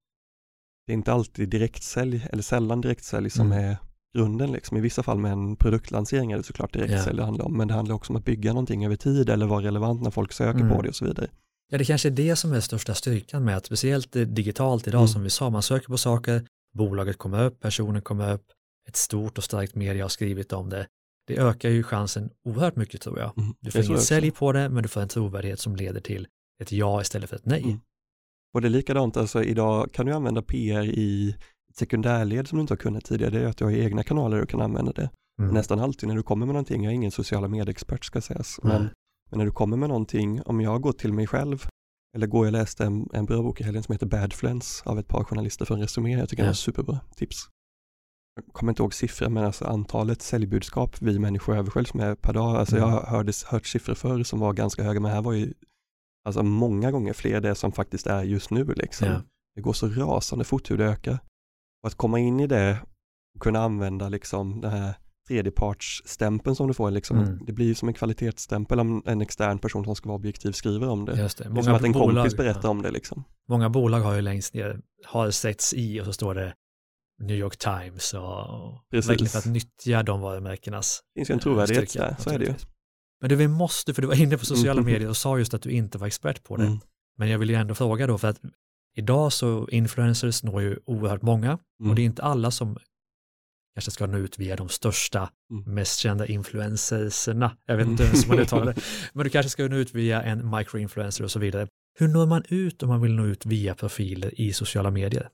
det är inte alltid direktsälj, eller sällan direktsälj som Mm. är grunden. Liksom. I vissa fall med en produktlansering är det såklart direktsälj det handlar om, men det handlar också om att bygga någonting över tid eller vara relevant när folk söker Mm. på det och så vidare. Ja, det kanske är det som är största styrkan med att speciellt digitalt idag Mm. som vi sa, man söker på saker, bolaget kommer upp, personen kommer upp, ett stort och starkt media har skrivit om det. Det ökar ju chansen oerhört mycket tror jag. Mm. Du får inget också. sälj på det, men du får en trovärdighet som leder till ett ja istället för ett nej. Mm. Och det är likadant, alltså idag kan du använda PR i sekundärled som du inte har kunnat tidigare, det är att du har egna kanaler och kan använda det. Mm. Nästan alltid när du kommer med någonting, jag är ingen sociala medieexpert ska sägas, men, men när du kommer med någonting, om jag går till mig själv, eller går jag läste en, en bra bok i helgen som heter Badfluence av ett par journalister från Resumé, jag tycker den Ja. var superbra, tips. Jag kommer inte ihåg siffror, men alltså antalet säljbudskap vi människor översköljs med per dag, alltså Mm. jag har hört, hört siffror förr som var ganska höga, men här var ju alltså många gånger fler det som faktiskt är just nu liksom. Ja. Det går så rasande fort hur det ökar. Och att komma in i det och kunna använda liksom den här tredjepartsstämpeln som du får, liksom, Mm. det blir som en kvalitetsstämpel om en extern person som ska vara objektiv skriver om det. Det. Det är som att en bolag- kompis berättar ja. om det liksom. Många bolag har ju längst ner, har setts i och så står det New York Times och Precis. verkligen för att nyttja de varumärkenas Det finns ju en trovärdighet styrka, där, så är det ju. Men du, vi måste, för du var inne på sociala Mm. medier och sa just att du inte var expert på det. Mm. Men jag vill ju ändå fråga då, för att idag så influencers når ju oerhört många Mm. och det är inte alla som kanske ska nå ut via de största, Mm. mest kända influencerserna. Jag vet inte ens hur man uttalar det. Men du kanske ska nå ut via en microinfluencer och så vidare. Hur når man ut om man vill nå ut via profiler i sociala medier?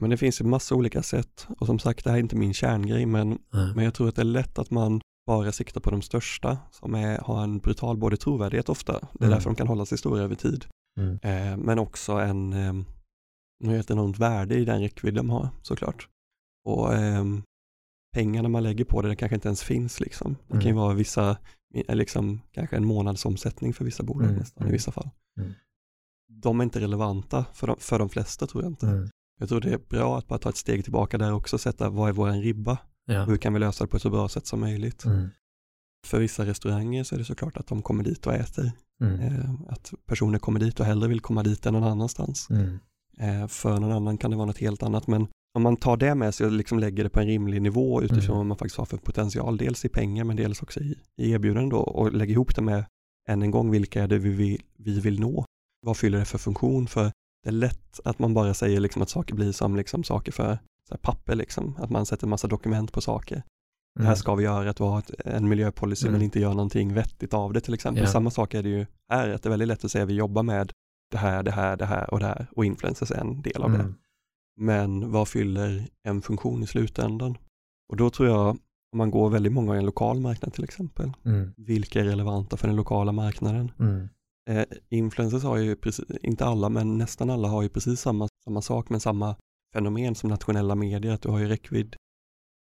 Men det finns ju massa olika sätt och som sagt det här är inte min kärngrej men, men jag tror att det är lätt att man bara siktar på de största som är, har en brutal både trovärdighet ofta, det är Mm. därför de kan hålla sig stora över tid, Mm. eh, men också en, eh, ett enormt värde i den räckvidd de har såklart. Och eh, pengarna man lägger på det, det kanske inte ens finns liksom. Det kan ju Mm. vara vissa, eh, liksom, kanske en månadsomsättning för vissa bolag Mm. nästan i Mm. vissa fall. De är inte relevanta för de, för de flesta tror jag inte. Jag tror det är bra att bara ta ett steg tillbaka där också, sätta vad är våran ribba? Ja. Hur kan vi lösa det på ett så bra sätt som möjligt? Mm. För vissa restauranger så är det såklart att de kommer dit och äter. Mm. Eh, att personer kommer dit och hellre vill komma dit än någon annanstans. Mm. Eh, för någon annan kan det vara något helt annat. Men om man tar det med sig och liksom lägger det på en rimlig nivå utifrån Mm. vad man faktiskt har för potential, dels i pengar men dels också i, i erbjudanden då och lägger ihop det med än en gång vilka är det vi vill, vi vill nå? Vad fyller det för funktion? För det är lätt att man bara säger liksom att saker blir som liksom saker för papper, liksom. att man sätter en massa dokument på saker. Det här Mm. ska vi göra, att vi har en miljöpolicy Mm. men inte gör någonting vettigt av det till exempel. Ja. Samma sak är det ju här, att det är väldigt lätt att säga att vi jobbar med det här, det här, det här och det här och influencers är en del av det. Men vad fyller en funktion i slutändan? Och då tror jag, om man går väldigt många i en lokal marknad till exempel, Mm. vilka är relevanta för den lokala marknaden? Mm. Eh, influencers har ju, precis, inte alla, men nästan alla har ju precis samma, samma sak, men samma fenomen som nationella medier, att du har ju räckvidd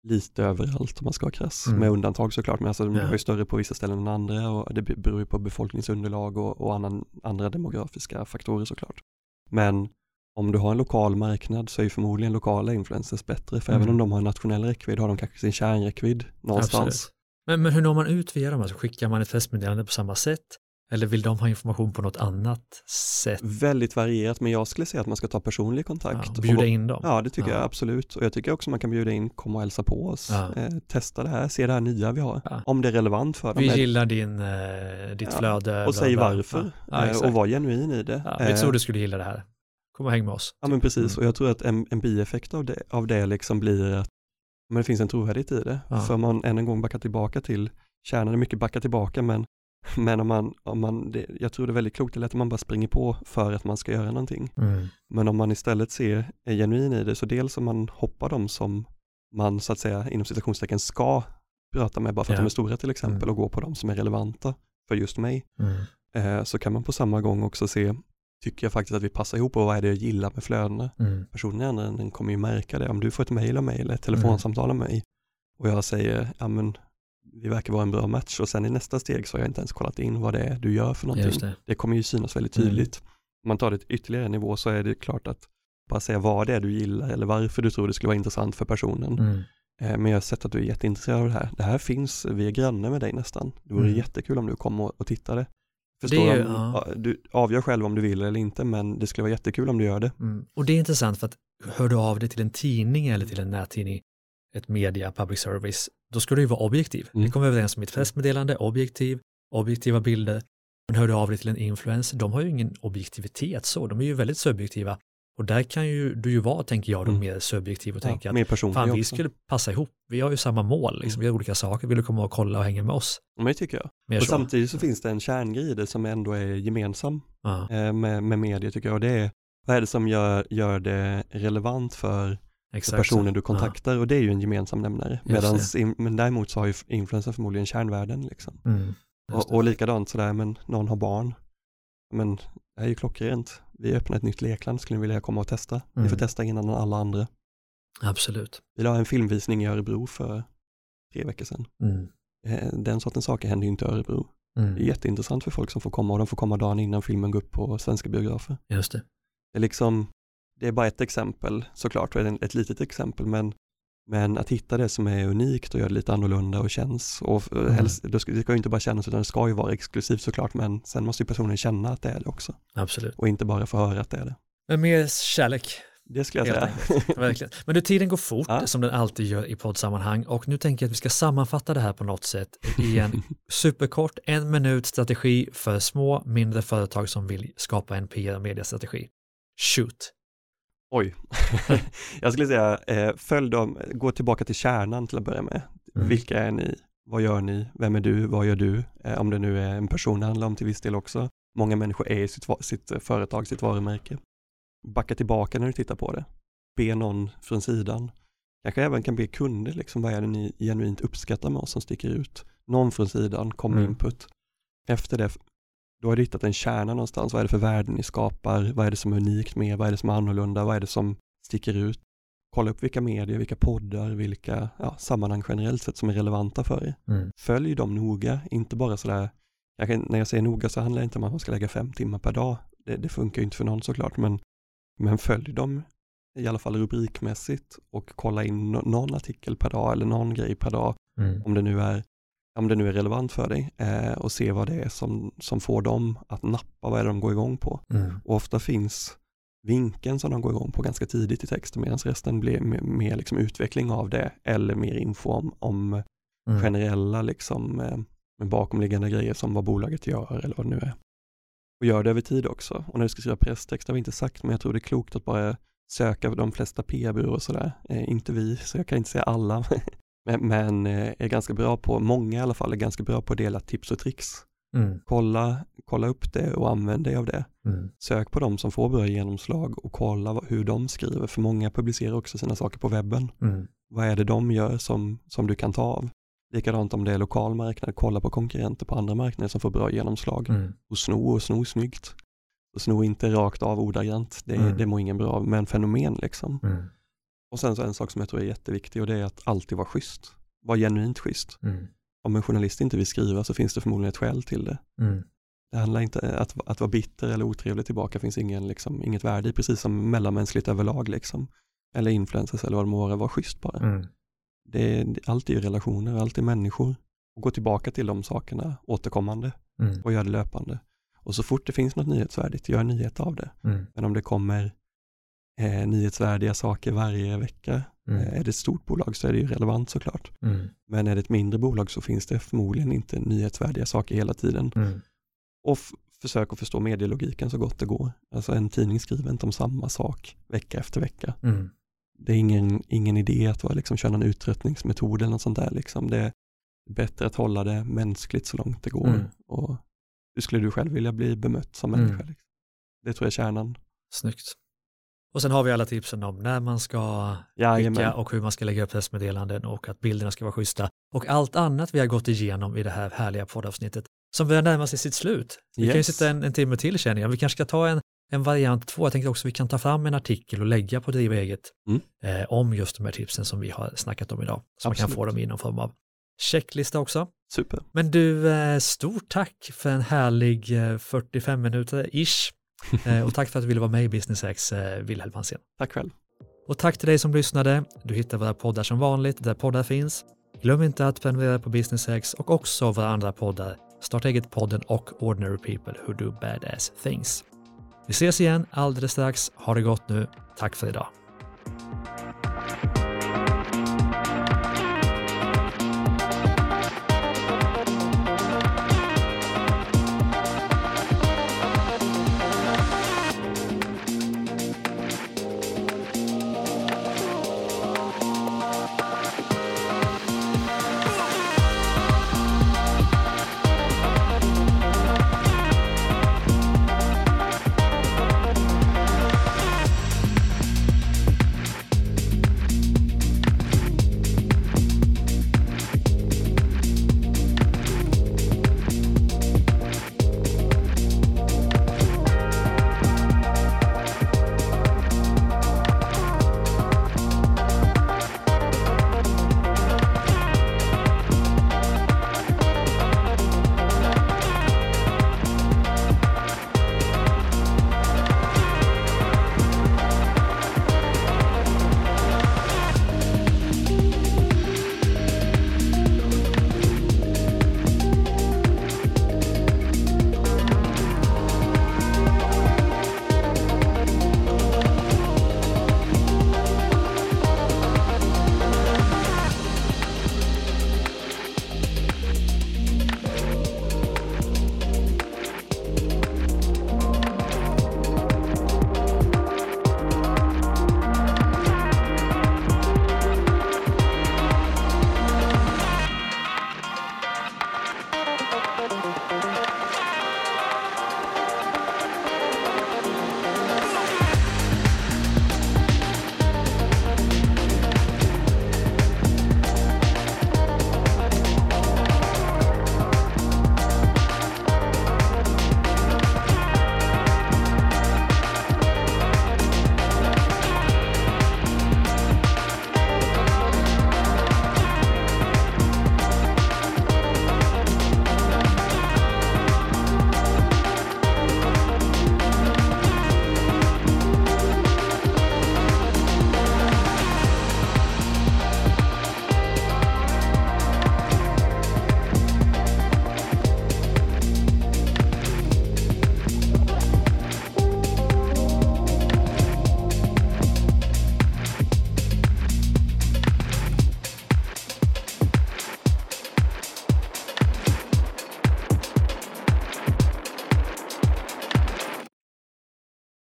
lite överallt om man ska vara krass, Mm. med undantag såklart, men alltså de Ja. är ju större på vissa ställen än andra och det beror ju på befolkningsunderlag och, och annan, andra demografiska faktorer såklart. Men om du har en lokal marknad så är ju förmodligen lokala influencers bättre, för Mm. även om de har en nationell räckvidd har de kanske sin kärnräckvidd någonstans. Absolut. Men, men hur når man ut via dem? Alltså, skickar man ett pressmeddelande på samma sätt? Eller vill de ha information på något annat sätt? Väldigt varierat, men jag skulle säga att man ska ta personlig kontakt. Ja, bjuda in dem? Ja, det tycker Ja. jag absolut. Och jag tycker också man kan bjuda in, komma och hälsa på oss, Ja. eh, testa det här, se det här nya vi har. Om det är relevant för dem. Vi gillar din, eh, ditt flöde. och bla, säg varför. Eh, och var genuin i det. Ja, vi Eh, tror du skulle gilla det här. Kom och häng med oss. Ja men precis, Mm. och jag tror att en, en bieffekt av det, av det liksom blir att men det finns en trovärdighet i det. Ja. För man än en gång backar tillbaka till kärnan, är mycket backa tillbaka men, men om man, om man det, jag tror det är väldigt klokt, lätt att man bara springer på för att man ska göra någonting. Mm. Men om man istället ser, är genuin i det, så dels om man hoppar dem som man så att säga inom citationstecken ska prata med bara för att Ja. de är stora till exempel Mm. och gå på dem som är relevanta för just mig Mm. eh, så kan man på samma gång också se, tycker jag faktiskt att vi passar ihop och vad är det jag gillar med flödena. Mm. Personen i andra änden kommer ju märka det. Om du får ett mejl av mig eller ett telefonsamtal av mig och jag säger, ja men vi verkar vara en bra match och sen i nästa steg så har jag inte ens kollat in vad det är du gör för någonting. Det. Det kommer ju synas väldigt Mm. tydligt. Om man tar det till ytterligare nivå så är det klart att bara säga vad det är du gillar eller varför du tror det skulle vara intressant för personen. Mm. Eh, Men jag har sett att du är jätteintresserad av det här. Det här finns, vi är grannar med dig nästan. Det vore Mm. jättekul om du kom och, och tittade. Förstår Det är ju- ja. Du avgör själv om du vill eller inte, men det skulle vara jättekul om du gör det. Mm. Och det är intressant för att hör du av dig till en tidning eller till en nättidning, ett media, public service, då ska du ju vara objektiv. Mm. Det kommer överens om ett pressmeddelande, objektiv, objektiva bilder. Men hör du av dig till en influencer, de har ju ingen objektivitet så, de är ju väldigt subjektiva. Och där kan ju du ju vara, tänker jag, då Mm. mer subjektiv och Ja, tänka att fan vi också. skulle passa ihop, vi har ju samma mål, liksom. vi har olika saker, vill du komma och kolla och hänga med oss? Men det tycker jag. Mer Och så. samtidigt så finns det en kärngrej i det som ändå är gemensam Ja, eh, med, med media tycker jag. Och det är, vad är det som gör, gör det relevant för exakt. personer du Ja. kontaktar? Och det är ju en gemensam nämnare. Medans, in, men däremot så har ju influencer förmodligen kärnvärden. Liksom. Mm. Och, och likadant sådär, men någon har barn. Men det här är ju klockrent. Vi öppnar ett nytt lekland, skulle ni vilja komma och testa? Ni Mm. får testa innan alla andra. Absolut. Vi la en filmvisning i Örebro för tre veckor sedan. Mm. Eh, Den sortens saker händer ju inte i Örebro. Det är Mm. jätteintressant för folk som får komma och de får komma dagen innan filmen går upp på svenska biografer. Just det. Det är liksom, det är bara ett exempel såklart, ett litet exempel, men, men att hitta det som är unikt och göra det lite annorlunda och känns, och mm. helst, det ska ju inte bara kännas utan det ska ju vara exklusivt såklart, men sen måste ju personen känna att det är det också Absolut. och inte bara få höra att det är det. Men mer kärlek, Det skulle jag Helt säga. verkligen. Men du, tiden går fort, Ja. som den alltid gör i poddsammanhang. Och nu tänker jag att vi ska sammanfatta det här på något sätt i en superkort, en minut strategi för små, mindre företag som vill skapa en PR och mediastrategi. Shoot. Oj, jag skulle säga eh, följ dem, gå tillbaka till kärnan till att börja med. Mm. Vilka är ni? Vad gör ni? Vem är du? Vad gör du? Eh, om det nu är en person det handlar om till viss del också. Många människor är i sitt, sitt eh, företag, sitt varumärke. Backa tillbaka när du tittar på det. Be någon från sidan. Kanske även kan be kunder, liksom, vad är det ni genuint uppskattar med oss som sticker ut? Någon från sidan, kom med Mm. input. Efter det, då har du hittat en kärna någonstans. Vad är det för värden ni skapar? Vad är det som är unikt med? Vad är det som är annorlunda? Vad är det som sticker ut? Kolla upp vilka medier, vilka poddar, vilka ja, sammanhang generellt sett som är relevanta för er. Mm. Följ dem noga, inte bara sådär, jag när jag säger noga så handlar det inte om att man ska lägga fem timmar per dag. Det, det funkar ju inte för någon såklart, men, men följ dem i alla fall rubrikmässigt och kolla in no, någon artikel per dag eller någon grej per dag Mm. om det nu är, om det nu är relevant för dig eh, och se vad det är som, som får dem att nappa, vad är det de går igång på. Mm. Och ofta finns vinkeln som de går igång på ganska tidigt i texten medan resten blir mer, liksom utveckling av det eller mer info om, om Mm. generella liksom eh, bakomliggande grejer som vad bolaget gör eller vad det nu är. Och gör det över tid också. Och när du ska skriva presstext har vi inte sagt, men jag tror det är klokt att bara söka de flesta PR-byråer och sådär. Eh, inte vi, så jag kan inte säga alla. men men eh, är ganska bra på, många i alla fall, är ganska bra på att dela tips och tricks. Mm. Kolla, kolla upp det och använd dig av det. Mm. Sök på de som får bra genomslag och kolla hur de skriver, för många publicerar också sina saker på webben. Mm. Vad är det de gör som, som du kan ta av? Likadant om det är lokal marknad, kolla på konkurrenter på andra marknader som får bra genomslag. Mm. Och sno och sno snyggt. Och sno inte rakt av ordagrant, det, Mm. det mår ingen bra av, men fenomen liksom. Och sen så en sak som jag tror är jätteviktig och det är att alltid vara schysst. Var genuint schysst. Mm. Om en journalist inte vill skriva så finns det förmodligen ett skäl till det. Mm. Det handlar inte att, att vara bitter eller otrevlig tillbaka finns ingen, liksom, inget värde i, precis som mellanmänskligt överlag liksom. Eller influencers eller vad det må vara, var schysst bara. Mm. Det är, allt är ju relationer, är människor. Och gå tillbaka till de sakerna återkommande. Mm. och gör det löpande. Och så fort det finns något nyhetsvärdigt, gör nyhet av det. Mm. Men om det kommer eh, nyhetsvärdiga saker varje vecka, Mm. eh, är det ett stort bolag så är det ju relevant såklart. Mm. Men är det ett mindre bolag så finns det förmodligen inte nyhetsvärdiga saker hela tiden. Mm. Och försök att förstå medielogiken så gott det går. Alltså en tidning skriver inte om samma sak vecka efter vecka. Mm. Det är ingen, ingen idé att vara, liksom, köra någon uttröttningsmetod eller något sånt där. Liksom. Det är bättre att hålla det mänskligt så långt det går. Mm. Och hur skulle du själv vilja bli bemött som Mm. människa? Liksom? Det tror jag är kärnan. Snyggt. Och sen har vi alla tipsen om när man ska Jajamän. skicka och hur man ska lägga upp pressmeddelanden och att bilderna ska vara schyssta och allt annat vi har gått igenom i det här härliga poddavsnittet som börjar närma sig sitt slut. Vi kan ju Yes. sitta en, en timme till känner jag. Vi kanske ska ta en, en variant två. Jag tänkte också vi kan ta fram en artikel och lägga på Driva eget Mm. eh, om just de här tipsen som vi har snackat om idag. Så man kan Absolut. få dem i någon form av checklista också. Super. Men du, eh, stort tack för en härlig eh, 45 minuter ish. Eh, och tack för att du ville vara med i Business X, eh, Wilhelm Hansén. Tack själv. Och tack till dig som lyssnade. Du hittar våra poddar som vanligt där poddar finns. Glöm inte att prenumerera på Business X och också våra andra poddar. Starta eget-podden och Ordinary People Who Do Badass Things. Vi ses igen alldeles strax. Ha det gott nu. Tack för idag.